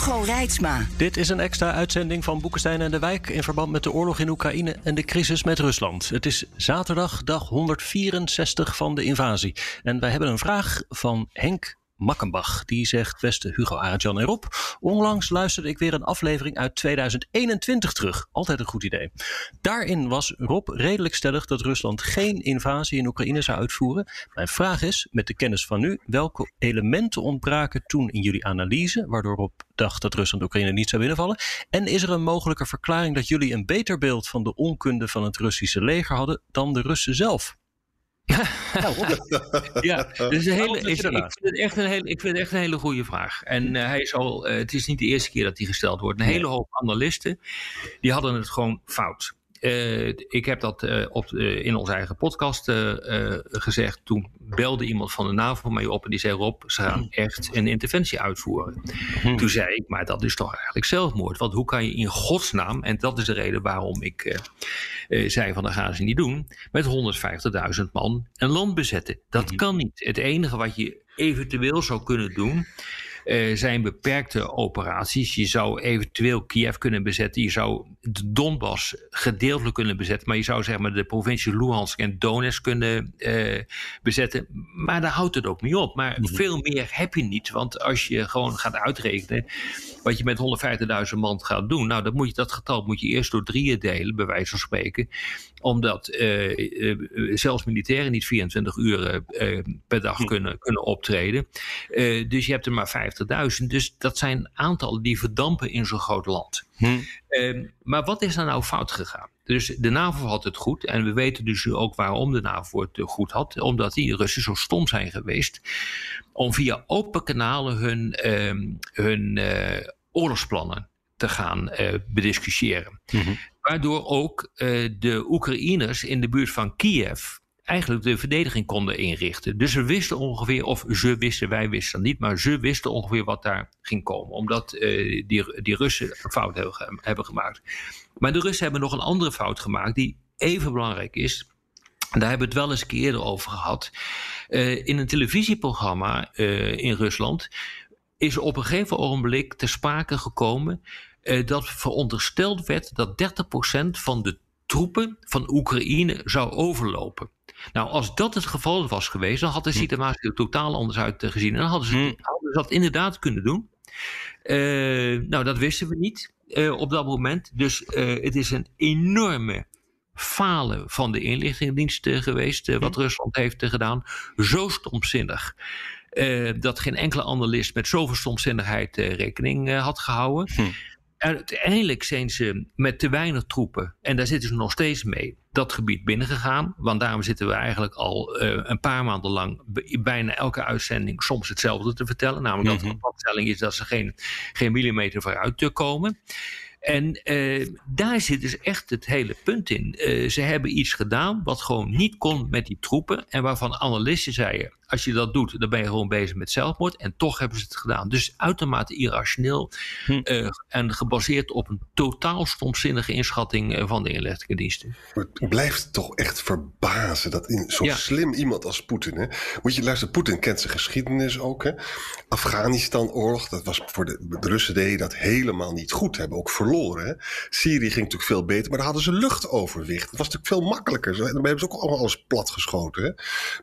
Hugo Reitsma. Dit is een extra uitzending van Boekenstein en de Wijk in verband met de oorlog in Oekraïne en de crisis met Rusland. Het is zaterdag, dag 164 van de invasie. En wij hebben een vraag van Henk Makkenbach. Die zegt, beste Hugo, Arjan en Rob. Onlangs luisterde ik weer een aflevering uit 2021 terug. Altijd een goed idee. Daarin was Rob redelijk stellig dat Rusland geen invasie in Oekraïne zou uitvoeren. Mijn vraag is, met de kennis van nu, welke elementen ontbraken toen in jullie analyse, waardoor Rob dacht dat Rusland Oekraïne niet zou binnenvallen? En is er een mogelijke verklaring dat jullie een beter beeld van de onkunde van het Russische leger hadden dan de Russen zelf? Ja, dus een hele, ik, vind het echt een hele, ik vind het echt een hele goede vraag. En uh, hij is al, uh, het is niet de eerste keer dat die gesteld wordt. Een hele hoop analisten die hadden het gewoon fout. Uh, ik heb dat uh, op, uh, in onze eigen podcast gezegd. Toen belde iemand van de NAVO mij op en die zei: Rob, ze gaan echt een interventie uitvoeren. Hmm. Toen zei ik: Maar dat is toch eigenlijk zelfmoord? Want hoe kan je in godsnaam, en dat is de reden waarom ik zei: van dat gaan ze niet doen, met 150.000 man een land bezetten. Dat hmm. kan niet. Het enige wat je eventueel zou kunnen doen uh, zijn beperkte operaties. Je zou eventueel Kiev kunnen bezetten. Je zou de Donbass gedeeltelijk kunnen bezetten. Maar je zou zeg maar de provincie Luhansk en Donetsk kunnen uh, bezetten. Maar daar houdt het ook niet op. Maar mm-hmm. veel meer heb je niet. Want als je gewoon gaat uitrekenen wat je met 150.000 man gaat doen. Nou, dan moet je, dat getal moet je eerst door drieën delen, bij wijze van spreken omdat uh, uh, zelfs militairen niet 24 uur uh, per dag hm. kunnen, kunnen optreden. dus je hebt er maar 50.000. Dus dat zijn aantallen die verdampen in zo'n groot land. Hm. Ehm, maar wat is er nou fout gegaan? Dus de NAVO had het goed. En we weten dus ook waarom de NAVO het goed had. Omdat die Russen zo stom zijn geweest. Om via open kanalen hun, ehm, hun oorlogsplannen te gaan uh, bediscussiëren. Mm-hmm. Waardoor ook de Oekraïners in de buurt van Kiev eigenlijk de verdediging konden inrichten. Dus ze wisten ongeveer, of ze wisten, wij wisten niet, maar ze wisten ongeveer wat daar ging komen. Omdat uh, die, die Russen een fout hebben, gemaakt. Maar de Russen hebben nog een andere fout gemaakt die even belangrijk is. Daar hebben we het wel eens een keer eerder over gehad. Uh, in een televisieprogramma uh, in Rusland is op een gegeven ogenblik te sprake gekomen dat verondersteld werd dat 30% van de troepen van Oekraïne zou overlopen. Nou, als dat het geval was geweest, dan had de hm. situatie er totaal anders uitgezien. En dan hadden ze, hm. hadden ze dat inderdaad kunnen doen. Uh, nou, dat wisten we niet uh, op dat moment. Dus uh, het is een enorme falen van de inlichtingendiensten geweest, wat hm. Rusland heeft gedaan. Zo stomzinnig. dat geen enkele analist met zoveel stomzinnigheid rekening had gehouden. Hm uiteindelijk zijn ze met te weinig troepen, en daar zitten ze nog steeds mee, dat gebied binnengegaan. Want daarom zitten we eigenlijk al uh, een paar maanden lang bijna elke uitzending soms hetzelfde te vertellen. Namelijk mm -hmm. dat de padstelling is dat ze geen, geen millimeter vooruit komen. En uh, daar zit dus echt het hele punt in. Uh, ze hebben iets gedaan wat gewoon niet kon met die troepen. En waarvan analisten zeiden: als je dat doet, dan ben je gewoon bezig met zelfmoord. En toch hebben ze het gedaan. Dus uitermate irrationeel hm. uh, en gebaseerd op een totaal stomzinnige inschatting van de inlichtingendiensten. Het blijft toch echt verbazen dat in zo'n ja. slim iemand als Poetin. Hè, moet je luisteren, Poetin kent zijn geschiedenis ook. Hè. Afghanistan-oorlog, dat was voor de, de Russen deden dat helemaal niet goed. Hebben ook verloren. Hè. Syrië ging natuurlijk veel beter, maar daar hadden ze luchtoverwicht. Dat was natuurlijk veel makkelijker. Dan hebben ze ook allemaal alles platgeschoten. Hè.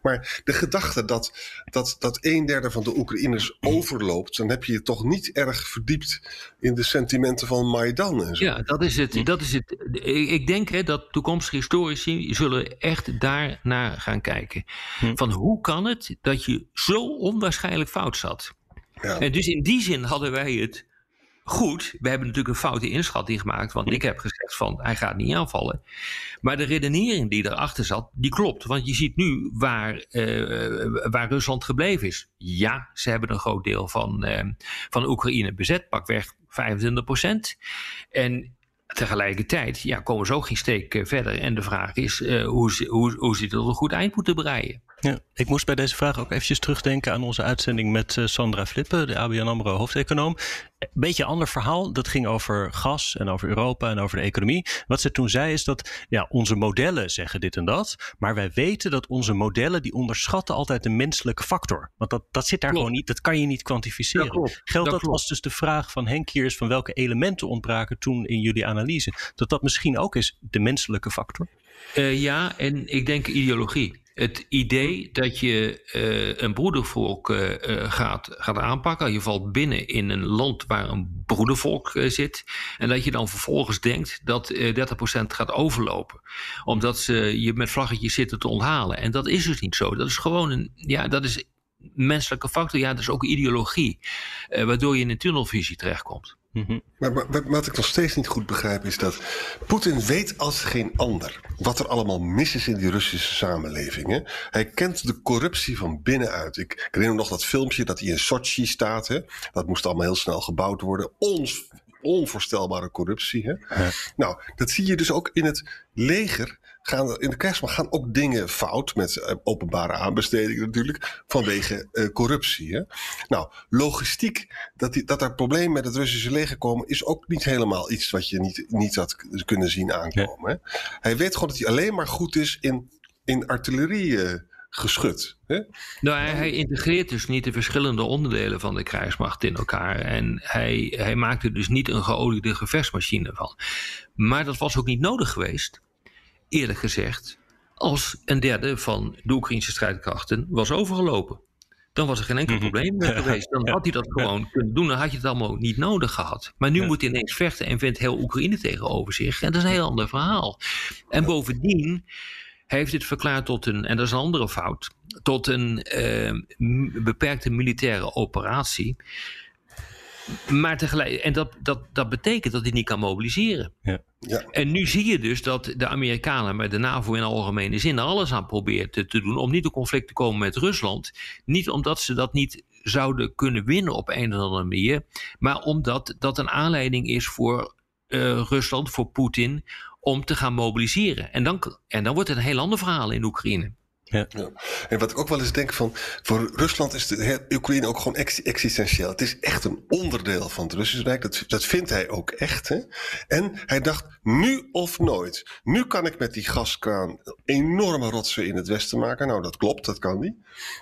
Maar de gedachte dat dat, dat, dat een derde van de Oekraïners overloopt, dan heb je je toch niet erg verdiept in de sentimenten van Maidan. En zo. Ja, dat is het. Dat is het. Ik denk hè, dat toekomstige historici zullen echt daar naar gaan kijken. Hm. Van hoe kan het dat je zo onwaarschijnlijk fout zat? Ja. En dus in die zin hadden wij het goed, we hebben natuurlijk een foute inschatting gemaakt. Want ik heb gezegd van hij gaat niet aanvallen. Maar de redenering die erachter zat, die klopt. Want je ziet nu waar, uh, waar Rusland gebleven is. Ja, ze hebben een groot deel van, uh, van Oekraïne bezet, pakweg 25 procent. En tegelijkertijd ja, komen ze ook geen steek verder. En de vraag is uh, hoe, hoe, hoe ze het tot een goed eind moeten breien. Ja, ik moest bij deze vraag ook eventjes terugdenken aan onze uitzending met Sandra Flippen, de ABN AMRO hoofdeconoom. Een beetje een ander verhaal. Dat ging over gas en over Europa en over de economie. Wat ze toen zei is dat ja, onze modellen zeggen dit en dat. Maar wij weten dat onze modellen die onderschatten altijd de menselijke factor. Want dat, dat zit daar gewoon niet. Dat kan je niet kwantificeren. Dat Geldt dat, als dus de vraag van Henk hier is van welke elementen ontbraken toen in jullie analyse? Dat dat misschien ook is de menselijke factor? Uh, ja, en ik denk ideologie het idee dat je uh, een broedervolk uh, gaat, gaat aanpakken. Je valt binnen in een land waar een broedervolk zit. En dat je dan vervolgens denkt dat 30% gaat overlopen. Omdat ze je met vlaggetjes zitten te onthalen. En dat is dus niet zo. Dat is gewoon een. Ja, dat is menselijke factor. Ja, dat is ook ideologie. waardoor je in een tunnelvisie terechtkomt. Mhm. Maar, wat ik nog steeds niet goed begrijp is dat Poetin weet als geen ander wat er allemaal mis is in die Russische samenleving. Hè? Hij kent de corruptie van binnenuit. Ik, ik herinner nog dat filmpje dat hij in Sochi staat. Hè? Dat moest allemaal heel snel gebouwd worden. Ons onvoorstelbare corruptie. Hè? Ja. Nou, dat zie je dus ook in het leger gaan in de krijgsmacht gaan ook dingen fout met uh, openbare aanbestedingen natuurlijk vanwege uh, corruptie. Hè? Nou, logistiek, dat, die, dat er problemen met het Russische leger komen, is ook niet helemaal iets wat je niet, niet had kunnen zien aankomen. Hè? Hij weet gewoon dat hij alleen maar goed is in, in artillerie. Uh, geschud. Hè? Nou, hij, hij, integreert dus niet de verschillende onderdelen van de krijgsmacht in elkaar. En hij, hij maakt er dus niet een geoliede gevechtsmachine van. Maar dat was ook niet nodig geweest eerlijk gezegd, als een derde van de Oekraïnse strijdkrachten was overgelopen. Dan was er geen enkel mhm. probleem meer geweest. Dan had hij dat gewoon kunnen doen. Dan had je het allemaal niet nodig gehad. Maar nu moet hij ineens vechten en vindt heel Oekraïne tegenover zich. En dat is een heel ander verhaal. En bovendien heeft dit verklaard tot een, en dat is een andere fout, tot een eh, beperkte militaire operatie. Maar tegelijk, en dat, dat, dat betekent dat hij niet kan mobiliseren. Ja. Ja. En nu zie je dus dat de Amerikanen, maar de NAVO in algemene zin, alles aan probeert te, te doen om niet in conflict te komen met Rusland. Niet omdat ze dat niet zouden kunnen winnen op een of andere manier, maar omdat dat een aanleiding is voor uh, Rusland, voor Poetin, om te gaan mobiliseren. En dan, en dan wordt het een heel ander verhaal in Oekraïne. Ja. ja. En wat ik ook wel eens denk van, voor Rusland is de Oekraïne ook gewoon existentieel. Het is echt een onderdeel van het Russische Rijk. Dat, dat vindt hij ook echt. Hè? En hij dacht, nu of nooit. Nu kan ik met die gaskraan enorme rotsen in het westen maken. Nou, dat klopt, dat kan niet.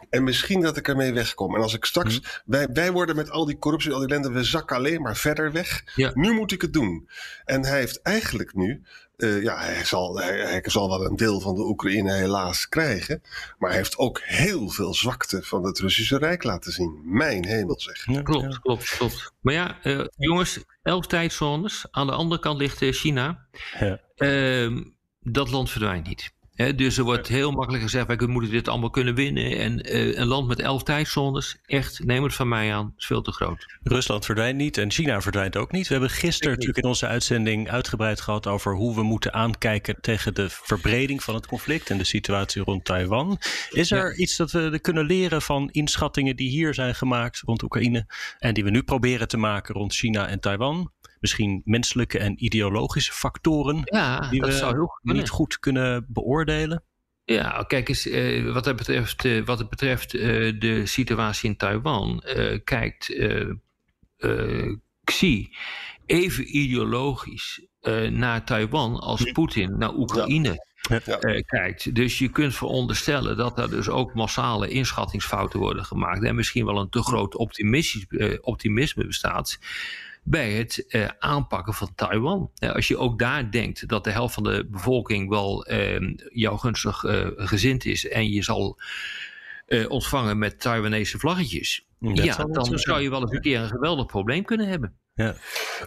En misschien dat ik ermee wegkom. En als ik straks, hm. wij, wij worden met al die corruptie, al die ellende, we zakken alleen maar verder weg. Ja. Nu moet ik het doen. En hij heeft eigenlijk nu uh, ja, hij zal, hij, hij, zal wel een deel van de Oekraïne helaas krijgen. Maar hij heeft ook heel veel zwakte van het Russische Rijk laten zien. Mijn hemel zeg. Ja, klopt, klopt, klopt. Maar ja, uh, jongens, elf tijdzones. Aan de andere kant ligt uh, China. Ja. Uh, dat land verdwijnt niet dus er wordt heel makkelijk gezegd, wij moeten dit allemaal kunnen winnen. En uh, een land met elf tijdzones, echt, neem het van mij aan, is veel te groot. Rusland verdwijnt niet en China verdwijnt ook niet. We hebben gisteren natuurlijk in onze uitzending uitgebreid gehad over hoe we moeten aankijken tegen de verbreding van het conflict en de situatie rond Taiwan. Is er iets dat we kunnen leren van inschattingen die hier zijn gemaakt rond Oekraïne en die we nu proberen te maken rond China en Taiwan? Misschien menselijke en ideologische factoren ja, die we niet goed kunnen beoordelen? Ja, kijk eens, eh, wat het betreft, eh, wat het betreft eh, de situatie in Taiwan, eh, kijkt eh, eh, Xi even ideologisch naar Taiwan als hm. Poetin naar Oekraïne. Ja. kijkt. Dus je kunt veronderstellen dat er dus ook massale inschattingsfouten worden gemaakt. En misschien wel een te groot optimisme bestaat bij het uh, aanpakken van Taiwan. Uh, als je ook daar denkt dat de helft van de bevolking wel uh, jou gunstig eh, gezind is en je zal eh, ontvangen met Taiwanese vlaggetjes, ja, dan zou je wel eens een keer een geweldig probleem kunnen hebben. Ja.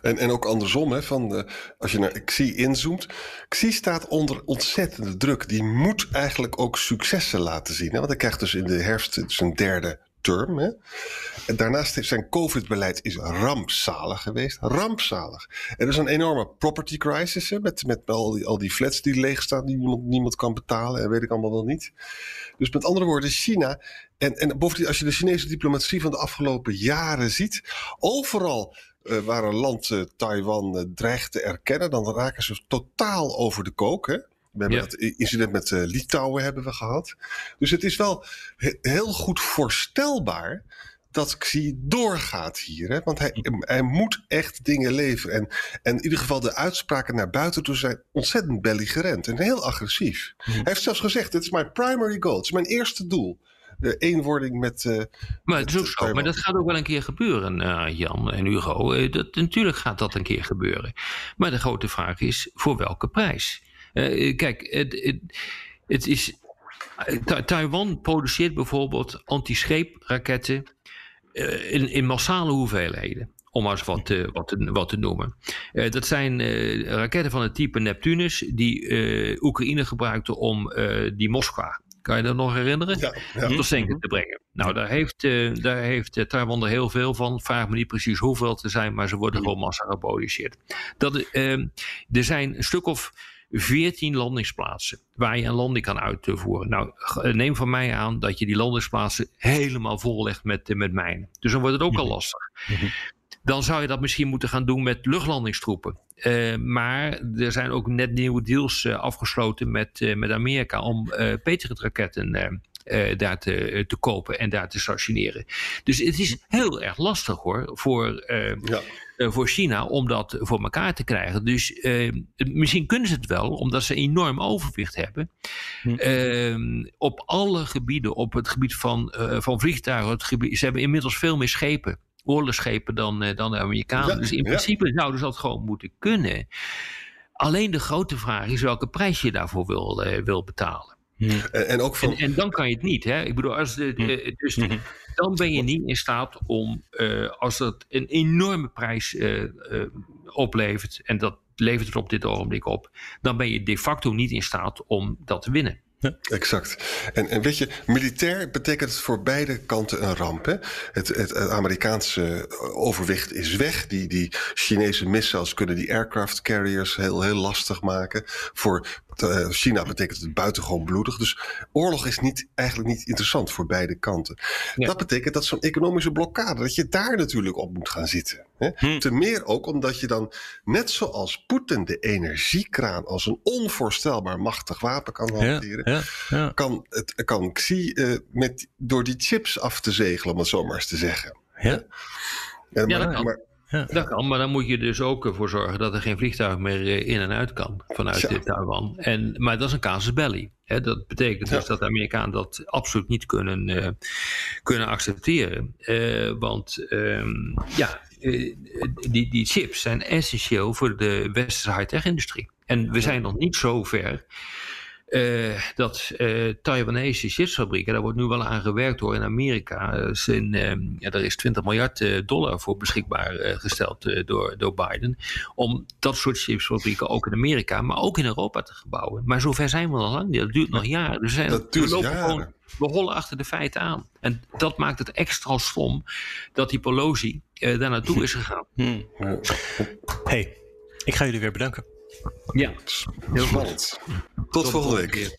En, en ook andersom, hè, van de, als je naar Xi inzoomt. Xi staat onder ontzettende druk. Die moet eigenlijk ook successen laten zien. Hè? Want hij krijgt dus in de herfst zijn derde term. Hè? En daarnaast heeft zijn COVID-beleid is rampzalig geweest. Rampzalig. Er is een enorme property crisis hè, met, met al, die, al die flats die leeg staan, die niemand, niemand kan betalen en weet ik allemaal wel niet. Dus met andere woorden, China. En, en bovendien, als je de Chinese diplomatie van de afgelopen jaren ziet, overal uh, waar een land uh, Taiwan uh, dreigt te erkennen, dan raken ze totaal over de kook. We hebben ja. het incident met uh, Litouwen hebben we gehad. Dus het is wel he heel goed voorstelbaar dat Xi doorgaat hier. Hè? Want hij, hij moet echt dingen leveren. En, en in ieder geval de uitspraken naar buiten toe zijn ontzettend belligerent en heel agressief. Mm. Hij heeft zelfs gezegd, het is mijn primary goal. Het is mijn eerste doel. De eenwording met. Uh, maar, het is ook zo, maar dat gaat ook wel een keer gebeuren, uh, Jan en Hugo. Dat, natuurlijk gaat dat een keer gebeuren. Maar de grote vraag is: voor welke prijs? Uh, kijk, het, het, het is. Taiwan produceert bijvoorbeeld anti-scheepraketten uh, in, in massale hoeveelheden. Om maar eens wat, te, wat, te, wat te noemen. Uh, dat zijn uh, raketten van het type Neptunus, die Oekraïne gebruikte om die Moskwa kan je dat nog herinneren? Ja, ja. Tot zinken te brengen. Nou, daar heeft, uh, daar heeft Taiwan er heel veel van. Vraag me niet precies hoeveel te zijn, maar ze worden gewoon massa geproduceerd. Dat, uh, er zijn een stuk of 14 landingsplaatsen waar je een landing kan uitvoeren. Nou, neem van mij aan dat je die landingsplaatsen helemaal vollegt met, met mijnen. Dus dan wordt het ook al lastig. Dan zou je dat misschien moeten gaan doen met luchtlandingstroepen. Uh, maar er zijn ook net nieuwe deals uh, afgesloten met, uh, met Amerika om Patriot-raketten daar te, te kopen en daar te stationeren. Dus het is heel erg lastig hoor voor, ja. Voor China om dat voor elkaar te krijgen. Dus misschien kunnen ze het wel, omdat ze enorm overwicht hebben. Hm. op alle gebieden, op het gebied van, van vliegtuigen, het gebied, ze hebben inmiddels veel meer schepen oorlogsschepen dan, uh, dan de Amerikanen. Ja, dus in principe zouden ze dat gewoon moeten kunnen. Alleen de grote vraag is welke prijs je daarvoor wil, wil betalen. Hmm. En, en, ook van... en, en, dan kan je het niet. Hè? Ik bedoel, als de, uh, dus hmm. dan ben je niet in staat om, als dat een enorme prijs oplevert, en dat levert het op dit ogenblik op, dan ben je de facto niet in staat om dat te winnen. Ja. Exact. En, en weet je, militair betekent het voor beide kanten een ramp. Hè? Het, het, het Amerikaanse overwicht is weg. Die, die Chinese missiles kunnen die aircraft carriers heel, heel lastig maken. Voor uh, China betekent het buitengewoon bloedig. Dus oorlog is niet, eigenlijk niet interessant voor beide kanten. Ja. Dat betekent dat zo'n economische blokkade, dat je daar natuurlijk op moet gaan zitten. Hè? Hm. Ten meer ook omdat je dan, net zoals Poetin de energiekraan als een onvoorstelbaar machtig wapen kan hanteren, ja, ja, kan, het, kan Xi uh, met, door die chips af te zegelen, om het zo maar eens te zeggen. Ja, ja, maar, dat kan. Maar, ja. Dat kan, maar dan moet je dus ook ervoor zorgen dat er geen vliegtuig meer eh, in en uit kan vanuit ja. Taiwan. En, maar dat is een casus belli. Hè? Dat betekent dus dat de Amerikanen dat absoluut niet kunnen, uh, kunnen accepteren. Uh, want um, ja, die, die chips zijn essentieel voor de westerse high-tech industrie. En we zijn nog niet zo ver uh, dat uh, Taiwanese chipsfabrieken, daar wordt nu wel aan gewerkt hoor in Amerika. Uh, zijn, ja, er is 20 miljard dollar voor beschikbaar gesteld door, door Biden. Om dat soort chipsfabrieken ook in Amerika, maar ook in Europa te gebouwen. Maar zover zijn we nog lang niet. Dat duurt nog jaren. Dus zijn, dat duurt jaren. gewoon we hollen achter de feiten aan. En dat maakt het extra stom dat die Pelosi daar naartoe is gegaan. Hmm. hey, ik ga jullie weer bedanken. Ja, heel spannend. Tot, Tot volgende week.